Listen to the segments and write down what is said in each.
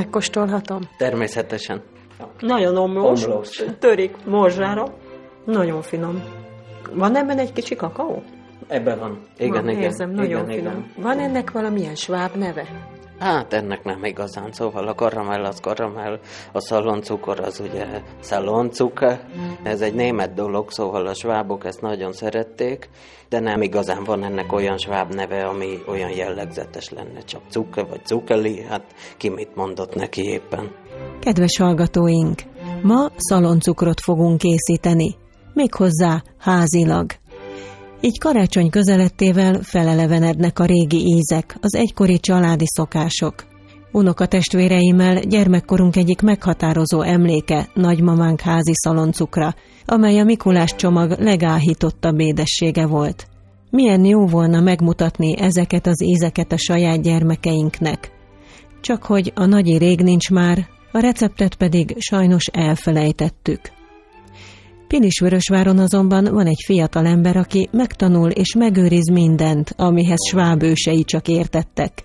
Megkóstolhatom? Természetesen. Nagyon omlós, Omlós. törik morzsára. Nagyon finom. Van ebben egy kicsi kakaó? Ebben van. Igen, Van, igen. Érzem, nagyon igen, finom. igen. Van ennek valamilyen sváb neve? Hát ennek nem igazán, szóval a karamell az karamell, a szaloncukor az ugye szaloncuke. Ez egy német dolog, szóval a svábok ezt nagyon szerették, de nem igazán van ennek olyan sváb neve, ami olyan jellegzetes lenne, csak cukke vagy cukeli, hát ki mit mondott neki éppen. Kedves hallgatóink, ma szaloncukrot fogunk készíteni, méghozzá házilag. Így karácsony közelettével felelevenednek a régi ízek, az egykori családi szokások. Unokatestvéreimmel gyermekkorunk egyik meghatározó emléke nagymamánk házi szaloncukra, amely a Mikulás csomag legáhítottabb édessége volt. Milyen jó volna megmutatni ezeket az ízeket a saját gyermekeinknek. Csak hogy a nagyi rég nincs már, a receptet pedig sajnos elfelejtettük. Pilisvörösváron azonban van egy fiatal ember, aki megtanul és megőriz mindent, amihez sváb ősei csak értettek.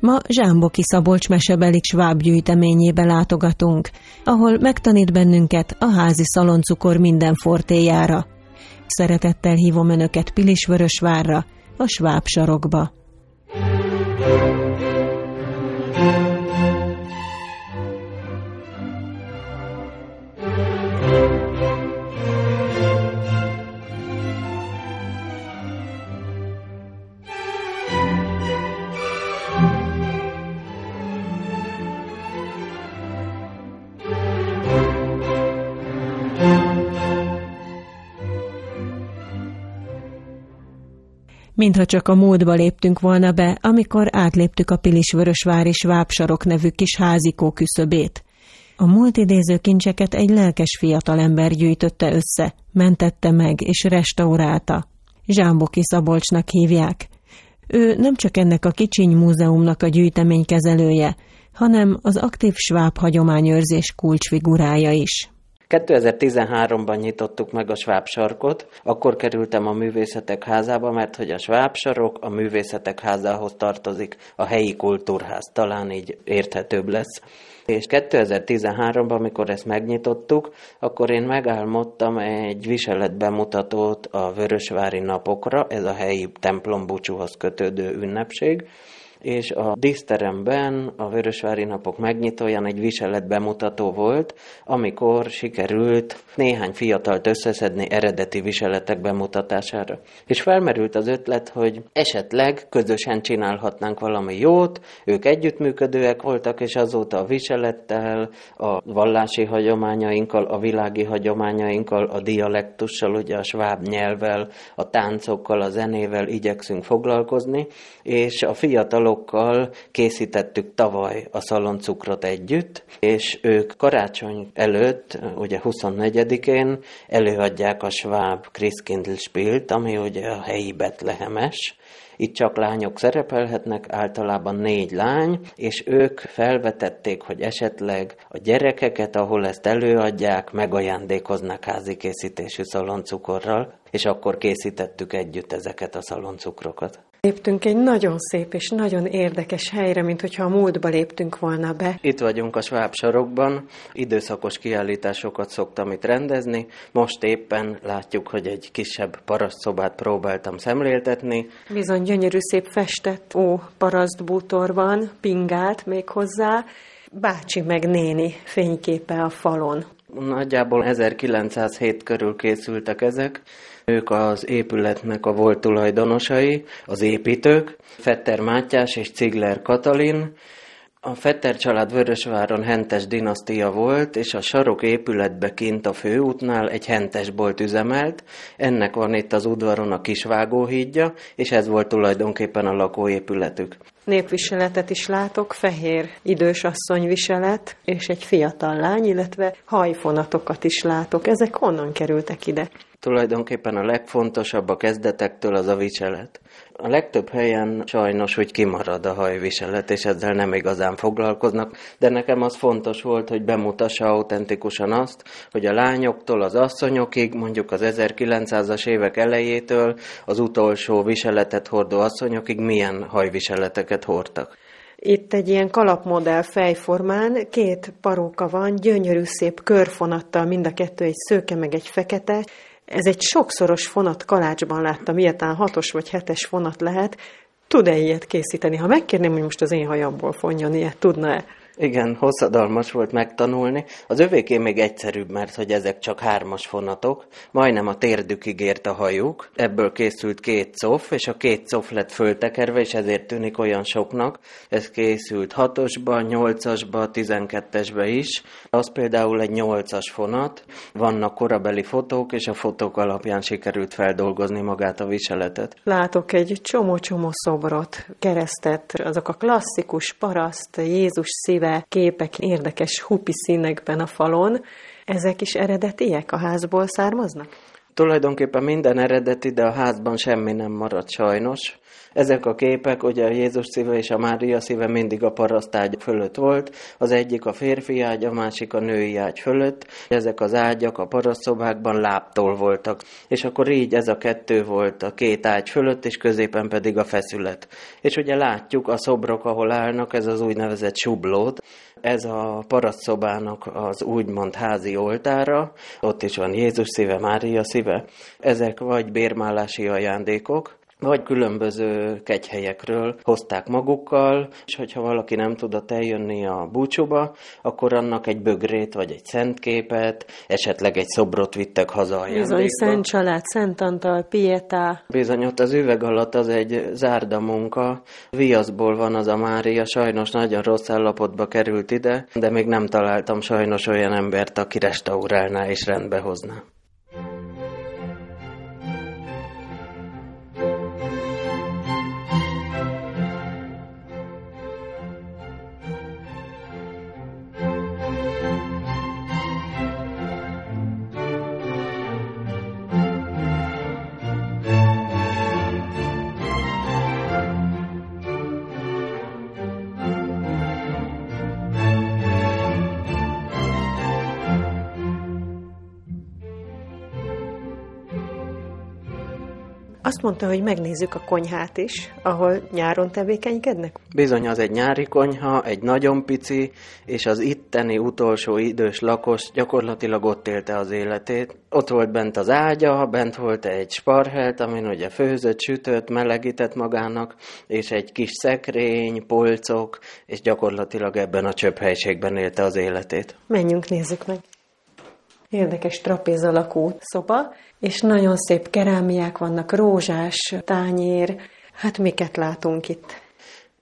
Ma Zsámboki Szabolcs mesebeli sváb gyűjteményébe látogatunk, ahol megtanít bennünket a házi szaloncukor minden fortéjára. Szeretettel hívom Önöket Pilisvörösvárra, a sváb sarokba. Mintha csak a múltba léptünk volna be, amikor átléptük a Pilisvörösvári Svábsarok nevű kis házikó küszöbét. A múlt idéző kincseket egy lelkes fiatalember gyűjtötte össze, mentette meg és restaurálta. Zsámboki Szabolcsnak hívják. Ő nem csak ennek a kicsiny múzeumnak a gyűjtemény kezelője, hanem az aktív sváb hagyományőrzés kulcsfigurája is. 2013-ban nyitottuk meg a Sváb akkor kerültem a művészetek házába, mert hogy a Sváb a művészetek házához tartozik, a helyi kultúrház, talán így érthetőbb lesz. És 2013-ban, amikor ezt megnyitottuk, akkor én megálmodtam egy viseletbemutatót a Vörösvári napokra, ez a helyi templombúcsúhoz kötődő ünnepség, és a díszteremben a Vörösvári Napok megnyitóján egy viselet bemutató volt, amikor sikerült néhány fiatalt összeszedni eredeti viseletek bemutatására. És felmerült az ötlet, hogy esetleg közösen csinálhatnánk valami jót, ők együttműködőek voltak, és azóta a viselettel, a vallási hagyományainkkal, a világi hagyományainkkal, a dialektussal, ugye a sváb nyelvvel, a táncokkal, a zenével igyekszünk foglalkozni, és a fiatalok fiatalokkal készítettük tavaly a szaloncukrot együtt, és ők karácsony előtt, ugye 24-én előadják a sváb Christkindlspielt, ami ugye a helyi betlehemes, itt csak lányok szerepelhetnek, általában négy lány, és ők felvetették, hogy esetleg a gyerekeket, ahol ezt előadják, megajándékoznak házi készítésű szaloncukorral, és akkor készítettük együtt ezeket a szaloncukrokat. Léptünk egy nagyon szép és nagyon érdekes helyre, mint hogyha a múltba léptünk volna be. Itt vagyunk a Sváb sarokban, időszakos kiállításokat szoktam itt rendezni. Most éppen látjuk, hogy egy kisebb parasztszobát próbáltam szemléltetni. Bizony gyönyörű szép festett ó parasztbútor van, pingált még hozzá, bácsi meg néni fényképe a falon. Nagyjából 1907 körül készültek ezek. Ők az épületnek a volt tulajdonosai, az építők, Fetter Mátyás és Cigler Katalin. A Fetter család Vörösváron hentes dinasztia volt, és a sarok épületbe kint a főútnál egy hentesbolt üzemelt. Ennek van itt az udvaron a kisvágóhídja, és ez volt tulajdonképpen a lakóépületük. Népviseletet is látok, fehér idős asszony viselet, és egy fiatal lány, illetve hajfonatokat is látok. Ezek honnan kerültek ide? Tulajdonképpen a legfontosabb a kezdetektől az a viselet. A legtöbb helyen sajnos, hogy kimarad a hajviselet, és ezzel nem igazán foglalkoznak, de nekem az fontos volt, hogy bemutassa autentikusan azt, hogy a lányoktól az asszonyokig, mondjuk az 1900-as évek elejétől az utolsó viseletet hordó asszonyokig milyen hajviseleteket hordtak. Itt egy ilyen kalapmodell fejformán két paróka van, gyönyörű szép körfonattal, mind a kettő egy szőke meg egy fekete. Ez egy sokszoros fonat kalácsban láttam, ilyetán hatos vagy hetes fonat lehet. Tud-e ilyet készíteni? Ha megkérném, hogy most az én hajamból fonjon ilyet, tudna-e? Igen, hosszadalmas volt megtanulni. Az övéké még egyszerűbb, mert hogy ezek csak hármas fonatok. Majdnem a térdükig ért a hajuk. Ebből készült két cof, és a két cof lett föltekerve, és ezért tűnik olyan soknak. Ez készült hatosba, nyolcasba, tizenkettesbe is. Az például egy nyolcas fonat. Vannak korabeli fotók, és a fotók alapján sikerült feldolgozni magát a viseletet. Látok egy csomó-csomó szobrot, keresztet, azok a klasszikus paraszt, Jézus szíve, képek érdekes hupi színekben a falon. Ezek is eredetiek, a házból származnak? Tulajdonképpen minden eredeti, de a házban semmi nem maradt sajnos. Ezek a képek, ugye a Jézus szíve és a Mária szíve mindig a parasztágy fölött volt, az egyik a férfi ágy, a másik a női ágy fölött. Ezek az ágyak a parasztszobákban láptól voltak, és akkor így ez a kettő volt a két ágy fölött, és középen pedig a feszület. És ugye látjuk a szobrok, ahol állnak, ez az úgynevezett sublót, ez a parasztszobának az úgymond házi oltára, ott is van Jézus szíve, Mária szíve. Ezek vagy bérmálási ajándékok, vagy különböző kegyhelyekről hozták magukkal, és hogyha valaki nem tudott eljönni a búcsúba, akkor annak egy bögrét vagy egy szentképet, esetleg egy szobrot vittek haza ajándékba. Bizony, Szent Család, Szent Antal, Pietá. Bizony, ott az üveg alatt az egy zárda munka. Viaszból van az a Mária, sajnos nagyon rossz állapotba került ide, de még nem találtam sajnos olyan embert, aki restaurálná és rendbe hozná. Azt mondta, hogy megnézzük a konyhát is, ahol nyáron tevékenykednek. Bizony, az egy nyári konyha, egy nagyon pici, és az itteni utolsó idős lakos gyakorlatilag ott élte az életét. Ott volt bent az ágya, bent volt egy sparhelt, amin ugye főzött, sütött, melegített magának, és egy kis szekrény, polcok, és gyakorlatilag ebben a csöphelyiségben élte az életét. Menjünk, nézzük meg. Érdekes trapéz alakú szoba, és nagyon szép kerámiák vannak, rózsás tányér. Hát miket látunk itt?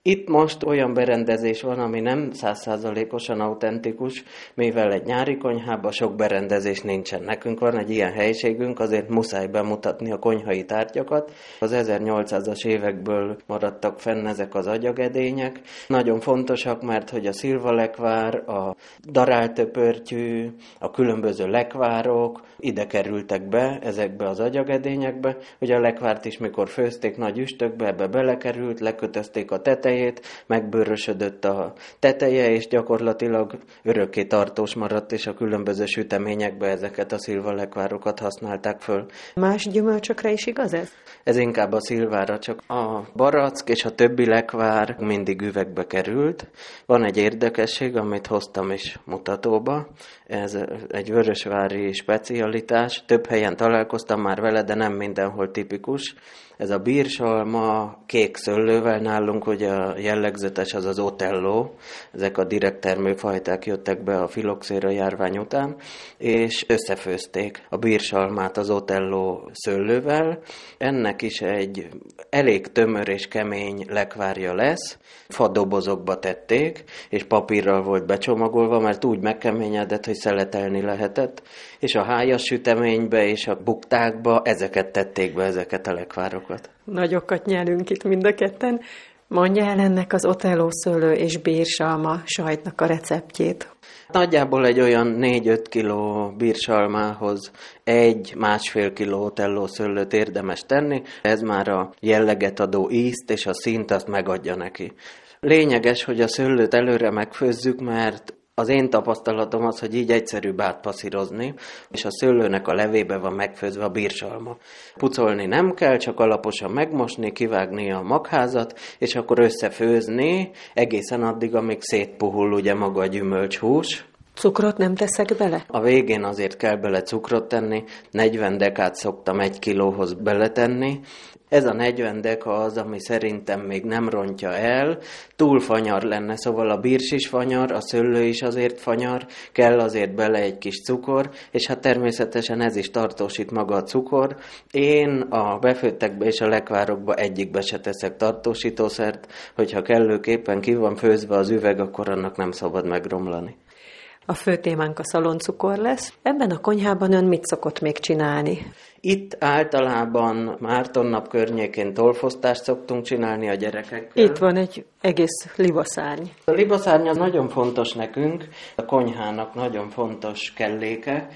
Itt most olyan berendezés van, ami nem százszázalékosan autentikus, mivel egy nyári konyhában sok berendezés nincsen. Nekünk van egy ilyen helységünk, azért muszáj bemutatni a konyhai tárgyakat. Az 1800-as évekből maradtak fenn ezek az agyagedények. Nagyon fontosak, mert hogy a szilvalekvár, a daráltöpörtyű, a különböző lekvárok ide kerültek be, ezekbe az agyagedényekbe. Ugye a lekvárt is, mikor főzték nagy üstökbe, ebbe belekerült, lekötözték a tetejét, tetejét, megbőrösödött a teteje, és gyakorlatilag örökké tartós maradt, és a különböző süteményekbe ezeket a szilvalekvárokat használták föl. Más gyümölcsökre is igaz ez? Ez inkább a szilvára, csak a barack és a többi lekvár mindig üvegbe került. Van egy érdekesség, amit hoztam is mutatóba. Ez egy vörösvári specialitás. Több helyen találkoztam már vele, de nem mindenhol tipikus. Ez a bírsalma kék szöllővel nálunk, hogy a jellegzetes az az Otello, ezek a direkt termőfajták jöttek be a filoxéra járvány után, és összefőzték a bírsalmát az Otello szöllővel. Ennek is egy elég tömör és kemény lekvárja lesz, fadobozokba tették, és papírral volt becsomagolva, mert úgy megkeményedett, hogy szeletelni lehetett, és a hájas süteménybe és a buktákba ezeket tették be, ezeket a lekvárokat. Nagyokat nyelünk itt mind a ketten. Mondja el ennek az Otello szőlő és bírsalma sajtnak a receptjét. Nagyjából egy olyan 4-5 kiló bírsalmához egy másfél kiló Otello szőlőt érdemes tenni. Ez már a jelleget adó ízt és a szint azt megadja neki. Lényeges, hogy a szőlőt előre megfőzzük, mert Az én tapasztalatom az, hogy így egyszerűbb átpasszírozni, és a szőlőnek a levébe van megfőzve a bírsalma. Pucolni nem kell, csak alaposan megmosni, kivágni a magházat, és akkor összefőzni egészen addig, amíg szétpuhul ugye maga a gyümölcshús, Cukrot nem teszek bele? A végén azért kell bele cukrot tenni, 40 dekát szoktam egy kilóhoz beletenni. Ez a 40 deka az, ami szerintem még nem rontja el, túl fanyar lenne, szóval a bírs is fanyar, a szőlő is azért fanyar, kell azért bele egy kis cukor, és hát természetesen ez is tartósít maga a cukor. Én a befőttekbe és a lekvárokba egyikbe se teszek tartósítószert, hogyha kellőképpen ki van főzve az üveg, akkor annak nem szabad megromlani. A fő témánk a szaloncukor lesz. Ebben a konyhában ön mit szokott még csinálni? Itt általában Márton nap környékén tolfosztást szoktunk csinálni a gyerekekkel. Itt van egy egész libaszárny. A libaszárny az nagyon fontos nekünk, a konyhának nagyon fontos kelléke,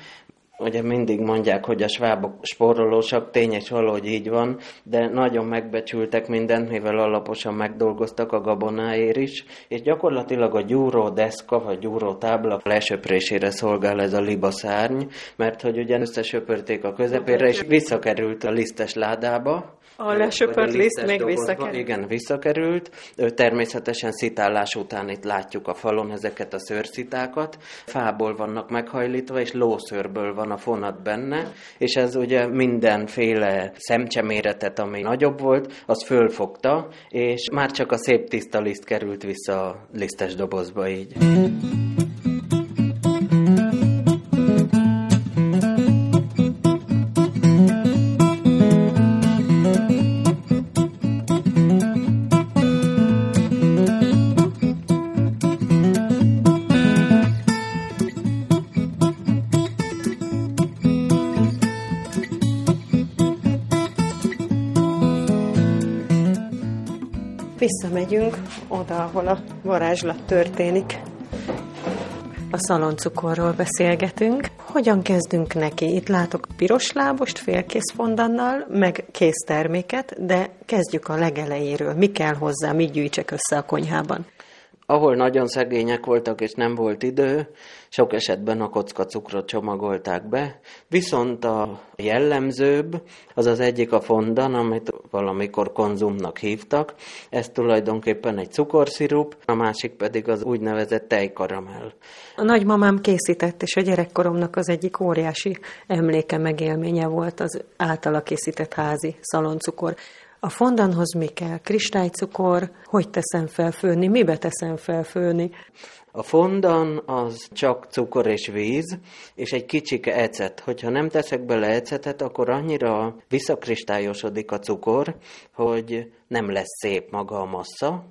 Ugye mindig mondják, hogy a svábok spórolósak, tény és így van, de nagyon megbecsültek mindent, mivel alaposan megdolgoztak a gabonáért is, és gyakorlatilag a gyúró deszka vagy gyúró tábla lesöprésére szolgál ez a libaszárny, mert hogy ugye összesöpörték a közepére, és visszakerült a lisztes ládába, a lesöpört liszt még visszakerült? Igen, visszakerült. Természetesen szitálás után itt látjuk a falon ezeket a szőrszitákat. Fából vannak meghajlítva, és lószőrből van a fonat benne, és ez ugye mindenféle szemcseméretet, ami nagyobb volt, az fölfogta, és már csak a szép tiszta liszt került vissza a lisztes dobozba így. Visszamegyünk oda, ahol a varázslat történik. A szaloncukorról beszélgetünk. Hogyan kezdünk neki? Itt látok piros lábost, félkész fondannal, meg kész terméket, de kezdjük a legelejéről. Mi kell hozzá, mit gyűjtsek össze a konyhában? Ahol nagyon szegények voltak és nem volt idő, sok esetben a kocka cukrot csomagolták be, viszont a jellemzőbb az az egyik a fondan, amit valamikor konzumnak hívtak, ez tulajdonképpen egy cukorszirup, a másik pedig az úgynevezett tejkaramell. A nagymamám készített, és a gyerekkoromnak az egyik óriási emléke, megélménye volt az általa készített házi szaloncukor. A fondanhoz mi kell? Kristálycukor, hogy teszem felfőni, mibe teszem felfőni? A fondan az csak cukor és víz, és egy kicsike ecet. Hogyha nem teszek bele ecetet, akkor annyira visszakristályosodik a cukor, hogy nem lesz szép maga a massza,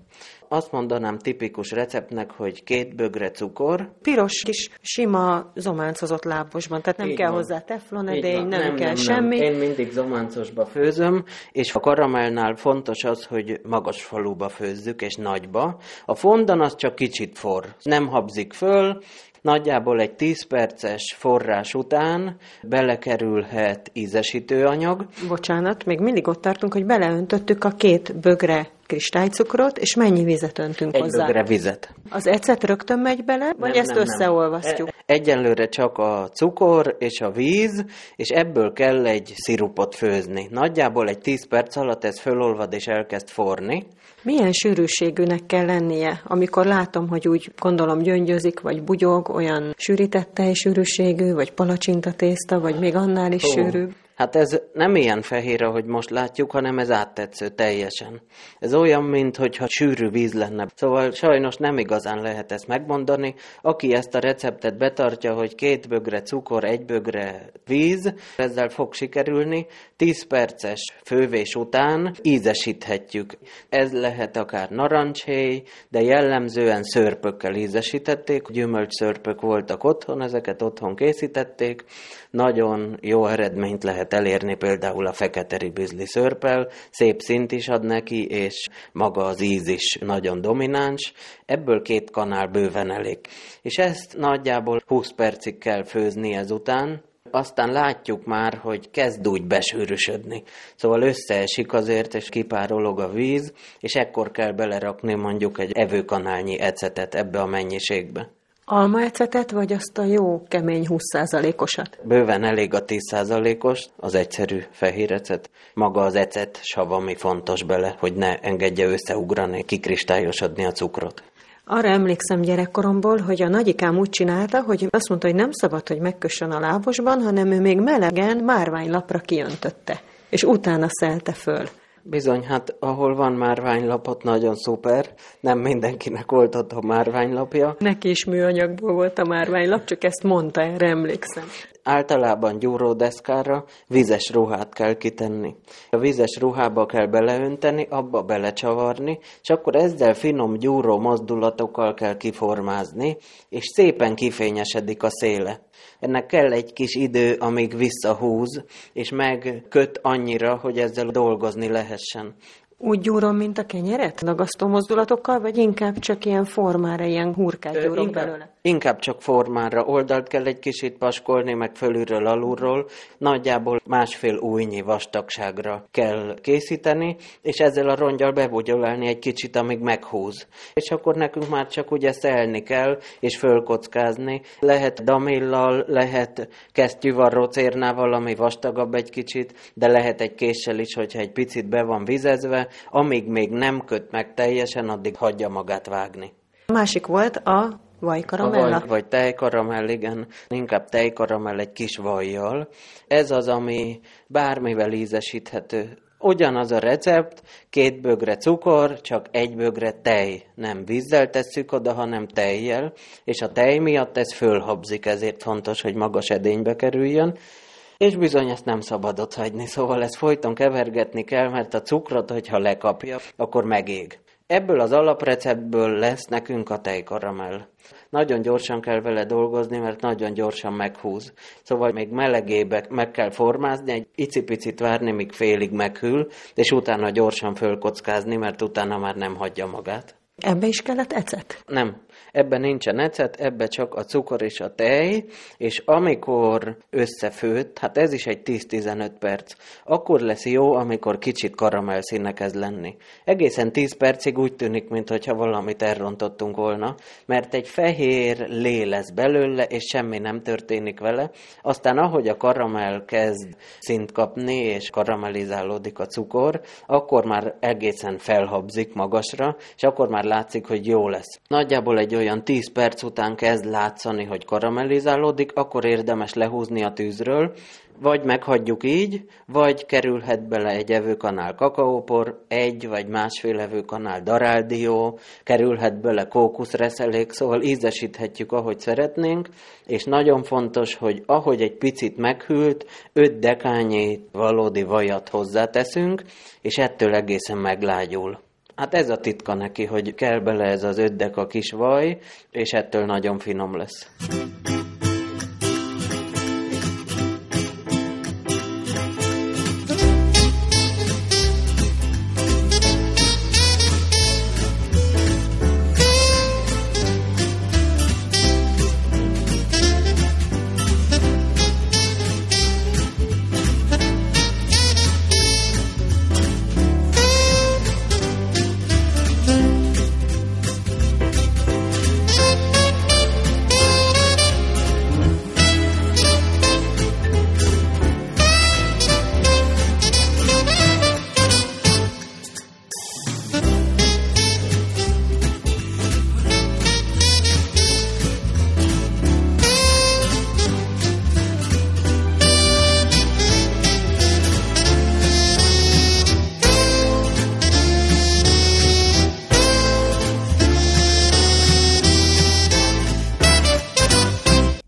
azt mondanám tipikus receptnek, hogy két bögre cukor. Piros kis sima zománcozott lábosban, tehát nem Így kell van. hozzá teflonedény, nem, nem kell nem, semmi. Nem. Én mindig zománcosba főzöm, és a karamellnál fontos az, hogy magas faluba főzzük, és nagyba. A fondan az csak kicsit for, nem habzik föl, Nagyjából egy 10 perces forrás után belekerülhet ízesítőanyag. Bocsánat, még mindig ott tartunk, hogy beleöntöttük a két bögre kristálycukrot, és mennyi vizet öntünk egy hozzá? Egy vizet. Az ecet rögtön megy bele, vagy nem, ezt nem, összeolvasztjuk? Nem. Egyenlőre csak a cukor és a víz, és ebből kell egy szirupot főzni. Nagyjából egy 10 perc alatt ez fölolvad és elkezd forni. Milyen sűrűségűnek kell lennie, amikor látom, hogy úgy gondolom gyöngyözik, vagy bugyog, olyan sűrített tejsűrűségű, vagy palacsintatészta, vagy még annál is oh. sűrűbb? Hát ez nem ilyen fehér, ahogy most látjuk, hanem ez áttetsző teljesen. Ez olyan, mintha sűrű víz lenne. Szóval sajnos nem igazán lehet ezt megmondani. Aki ezt a receptet betartja, hogy két bögre cukor, egy bögre víz, ezzel fog sikerülni. 10 perces fővés után ízesíthetjük. Ez lehet akár narancshéj, de jellemzően szörpökkel ízesítették. Gyümölcsszörpök voltak otthon, ezeket otthon készítették. Nagyon jó eredményt lehet elérni például a fekete ribizli szörpel, szép szint is ad neki, és maga az íz is nagyon domináns, ebből két kanál bőven elég. És ezt nagyjából 20 percig kell főzni ezután, aztán látjuk már, hogy kezd úgy besűrűsödni. Szóval összeesik azért, és kipárolog a víz, és ekkor kell belerakni mondjuk egy evőkanálnyi ecetet ebbe a mennyiségbe. Almaecetet, vagy azt a jó kemény 20%-osat? Bőven elég a 10%-os, az egyszerű fehér ecet. Maga az ecet sav, ami fontos bele, hogy ne engedje összeugrani, kikristályosodni a cukrot. Arra emlékszem gyerekkoromból, hogy a nagyikám úgy csinálta, hogy azt mondta, hogy nem szabad, hogy megkössön a lábosban, hanem ő még melegen márványlapra kiöntötte, és utána szelte föl. Bizony, hát ahol van márványlapot, nagyon szuper. Nem mindenkinek volt a márványlapja. Neki is műanyagból volt a márványlap, csak ezt mondta, erre emlékszem. Általában gyúródeszkára vizes ruhát kell kitenni. A vizes ruhába kell beleönteni, abba belecsavarni, és akkor ezzel finom gyúró mozdulatokkal kell kiformázni, és szépen kifényesedik a széle. Ennek kell egy kis idő, amíg visszahúz, és megköt annyira, hogy ezzel dolgozni lehessen. Úgy gyúrom, mint a kenyeret? Nagasztó mozdulatokkal, vagy inkább csak ilyen formára, ilyen hurkát gyúrok inkább, belőle? Inkább csak formára. Oldalt kell egy kicsit paskolni, meg fölülről, alulról. Nagyjából másfél újnyi vastagságra kell készíteni, és ezzel a rongyal bebugyolálni egy kicsit, amíg meghúz. És akkor nekünk már csak ugye szelni kell, és fölkockázni. Lehet damillal, lehet kesztyűvarró cérnával, ami vastagabb egy kicsit, de lehet egy késsel is, hogyha egy picit be van vizezve, amíg még nem köt meg teljesen, addig hagyja magát vágni. A másik volt a vajkaramella? Vagy, vagy tejkaramell, igen. Inkább tejkaramell egy kis vajjal. Ez az, ami bármivel ízesíthető. Ugyanaz a recept, két bögre cukor, csak egy bögre tej. Nem vízzel tesszük oda, hanem tejjel, és a tej miatt ez fölhabzik, ezért fontos, hogy magas edénybe kerüljön. És bizony ezt nem szabad ott hagyni, szóval ezt folyton kevergetni kell, mert a cukrot, hogyha lekapja, akkor megég. Ebből az alapreceptből lesz nekünk a tejkaramell. Nagyon gyorsan kell vele dolgozni, mert nagyon gyorsan meghúz. Szóval még melegébe meg kell formázni, egy icipicit várni, míg félig meghűl, és utána gyorsan fölkockázni, mert utána már nem hagyja magát. Ebbe is kellett ecet? Nem. Ebben nincsen ecet, ebbe csak a cukor és a tej, és amikor összefőtt, hát ez is egy 10-15 perc, akkor lesz jó, amikor kicsit karamellszínnek kezd lenni. Egészen 10 percig úgy tűnik, mintha valamit elrontottunk volna, mert egy fehér lé lesz belőle, és semmi nem történik vele. Aztán ahogy a karamell kezd szint kapni, és karamellizálódik a cukor, akkor már egészen felhabzik magasra, és akkor már látszik, hogy jó lesz. Nagyjából egy olyan 10 perc után kezd látszani, hogy karamellizálódik, akkor érdemes lehúzni a tűzről, vagy meghagyjuk így, vagy kerülhet bele egy evőkanál kakaópor, egy vagy másfél evőkanál daráldió, kerülhet bele kókuszreszelék, szóval ízesíthetjük, ahogy szeretnénk, és nagyon fontos, hogy ahogy egy picit meghűlt, 5 dekányi valódi vajat hozzáteszünk, és ettől egészen meglágyul. Hát ez a titka neki, hogy kell bele ez az öddek a kis vaj, és ettől nagyon finom lesz.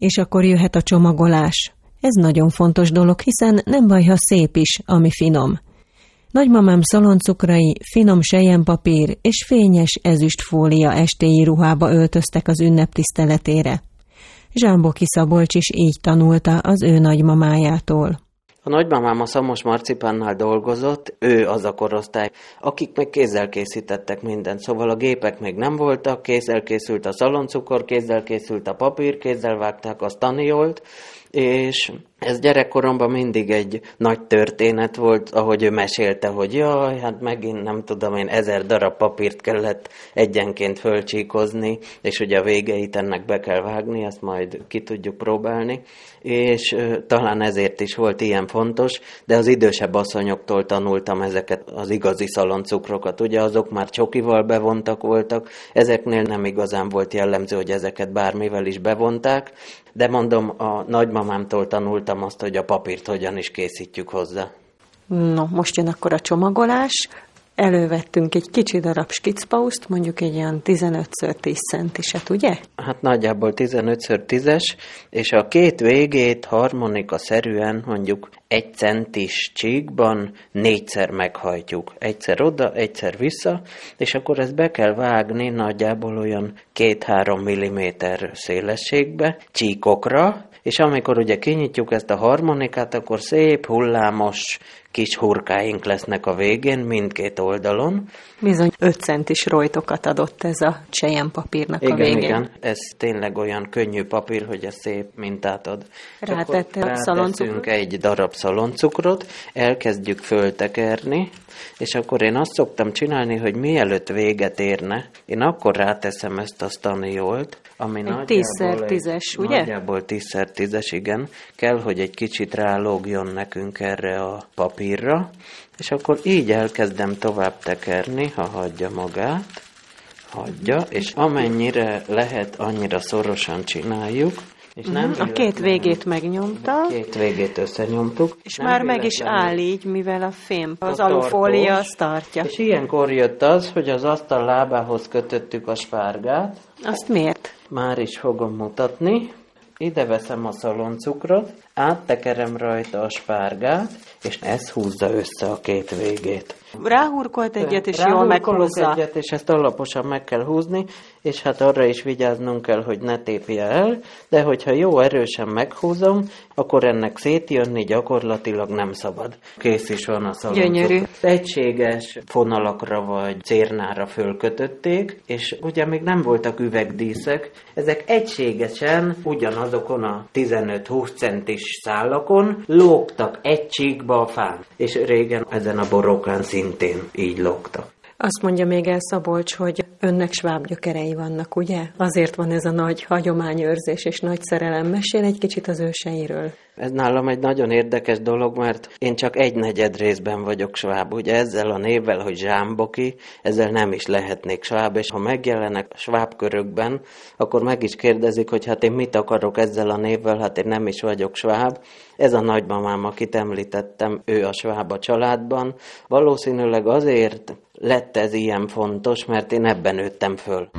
És akkor jöhet a csomagolás. Ez nagyon fontos dolog, hiszen nem baj, ha szép is, ami finom. Nagymamám szaloncukrai, finom sejjenpapír és fényes ezüstfólia estéi ruhába öltöztek az ünnep tiszteletére. Zsámboki Szabolcs is így tanulta az ő nagymamájától. A nagymamám a Szamos Marcipánnál dolgozott, ő az a korosztály, akik meg kézzel készítettek mindent, szóval a gépek még nem voltak, kézzel készült a szaloncukor, kézzel készült a papír, kézzel vágták a taniolt, és ez gyerekkoromban mindig egy nagy történet volt, ahogy ő mesélte, hogy jaj, hát megint nem tudom én, ezer darab papírt kellett egyenként fölcsíkozni, és ugye a végeit ennek be kell vágni, ezt majd ki tudjuk próbálni, és talán ezért is volt ilyen fontos, de az idősebb asszonyoktól tanultam ezeket az igazi szaloncukrokat, ugye azok már csokival bevontak voltak, ezeknél nem igazán volt jellemző, hogy ezeket bármivel is bevonták, de mondom, a nagymamámtól tanultam azt, hogy a papírt hogyan is készítjük hozzá. No, most jön akkor a csomagolás. Elővettünk egy kicsi darab skicpauszt, mondjuk egy olyan 15x10 centiset, ugye? Hát nagyjából 15x10-es, és a két végét harmonika szerűen mondjuk egy centis csíkban négyszer meghajtjuk. Egyszer oda, egyszer vissza, és akkor ezt be kell vágni nagyjából olyan 2-3 mm szélességbe, csíkokra, és amikor ugye kinyitjuk ezt a harmonikát, akkor szép, hullámos kis hurkáink lesznek a végén, mindkét oldalon. Bizony 5 centis rojtokat adott ez a csejen papírnak igen, a végén. Igen, ez tényleg olyan könnyű papír, hogy ez szép mintát ad. Rátette a szaloncukrot? egy darab szaloncukrot, elkezdjük föltekerni, és akkor én azt szoktam csinálni, hogy mielőtt véget érne, én akkor ráteszem ezt a staniolt, ami egy nagyjából 10x10-es, ugye? Nagyjából 10x10-es, igen. Kell, hogy egy kicsit rálógjon nekünk erre a papírra, és akkor így elkezdem tovább tekerni, ha hagyja magát, hagyja, és amennyire lehet, annyira szorosan csináljuk, és nem uh-huh. A két végét megnyomta. Két végét összenyomtuk. És nem már meg is áll így, mivel a fém, az a alufólia azt tartja. És ilyenkor jött az, hogy az asztal lábához kötöttük a spárgát. Azt miért? Már is fogom mutatni. Ide veszem a szaloncukrot, áttekerem rajta a spárgát, és ez húzza össze a két végét. Ráhurkolt egyet, és jól meghúzza. egyet, és ezt alaposan meg kell húzni, és hát arra is vigyáznunk kell, hogy ne tépje el, de hogyha jó erősen meghúzom, akkor ennek szétjönni gyakorlatilag nem szabad. Kész is van a szaloncok. Gyönyörű. Egységes fonalakra vagy cérnára fölkötötték, és ugye még nem voltak üvegdíszek, ezek egységesen ugyanazokon a 15-20 centis szálakon lógtak egy csíkba a fán, és régen ezen a borokán szintén így lógtak. Azt mondja még el Szabolcs, hogy önnek sváb gyökerei vannak, ugye? Azért van ez a nagy hagyományőrzés és nagy szerelem. Mesél egy kicsit az őseiről. Ez nálam egy nagyon érdekes dolog, mert én csak egy negyed részben vagyok sváb. Ugye ezzel a névvel, hogy zsámboki, ezzel nem is lehetnék sváb, és ha megjelenek sváb körökben, akkor meg is kérdezik, hogy hát én mit akarok ezzel a névvel, hát én nem is vagyok sváb. Ez a nagymamám, akit említettem, ő a sváb a családban. Valószínűleg azért lett ez ilyen fontos, mert én ebben nőttem föl.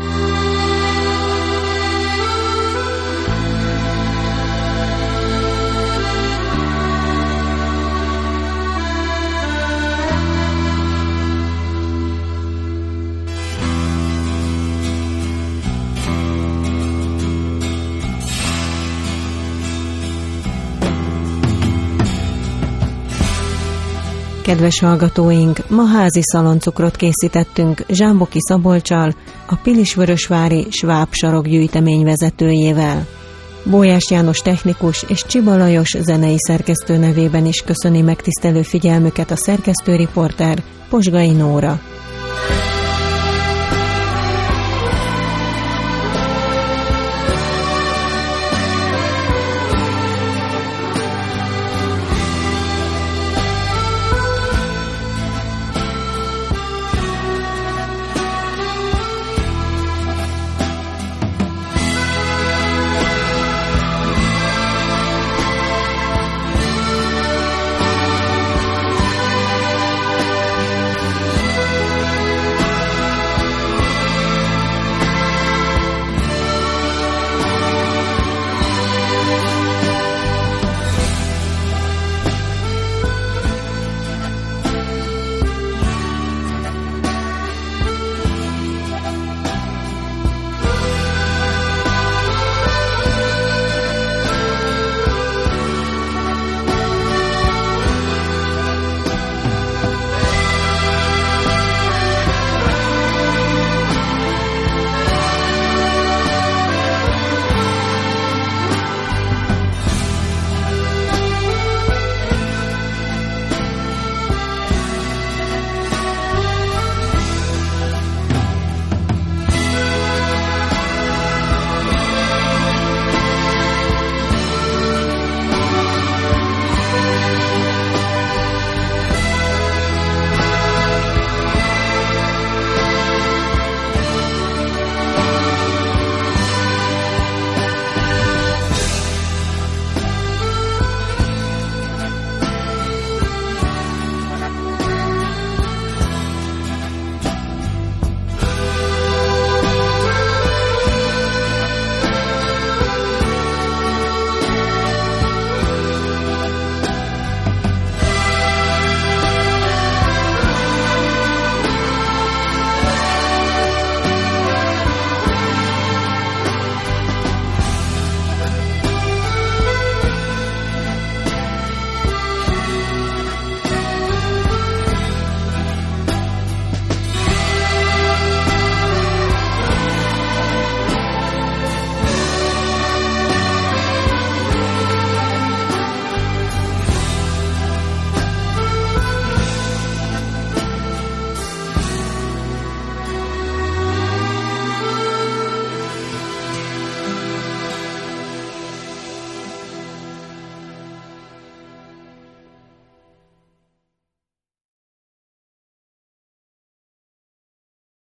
Kedves hallgatóink, ma házi szaloncukrot készítettünk Zsámboki Szabolcsal, a Pilisvörösvári Sváb Sarok gyűjtemény vezetőjével. Bójás János technikus és Csiba Lajos zenei szerkesztő nevében is köszöni megtisztelő figyelmüket a szerkesztőriporter Posgai Nóra.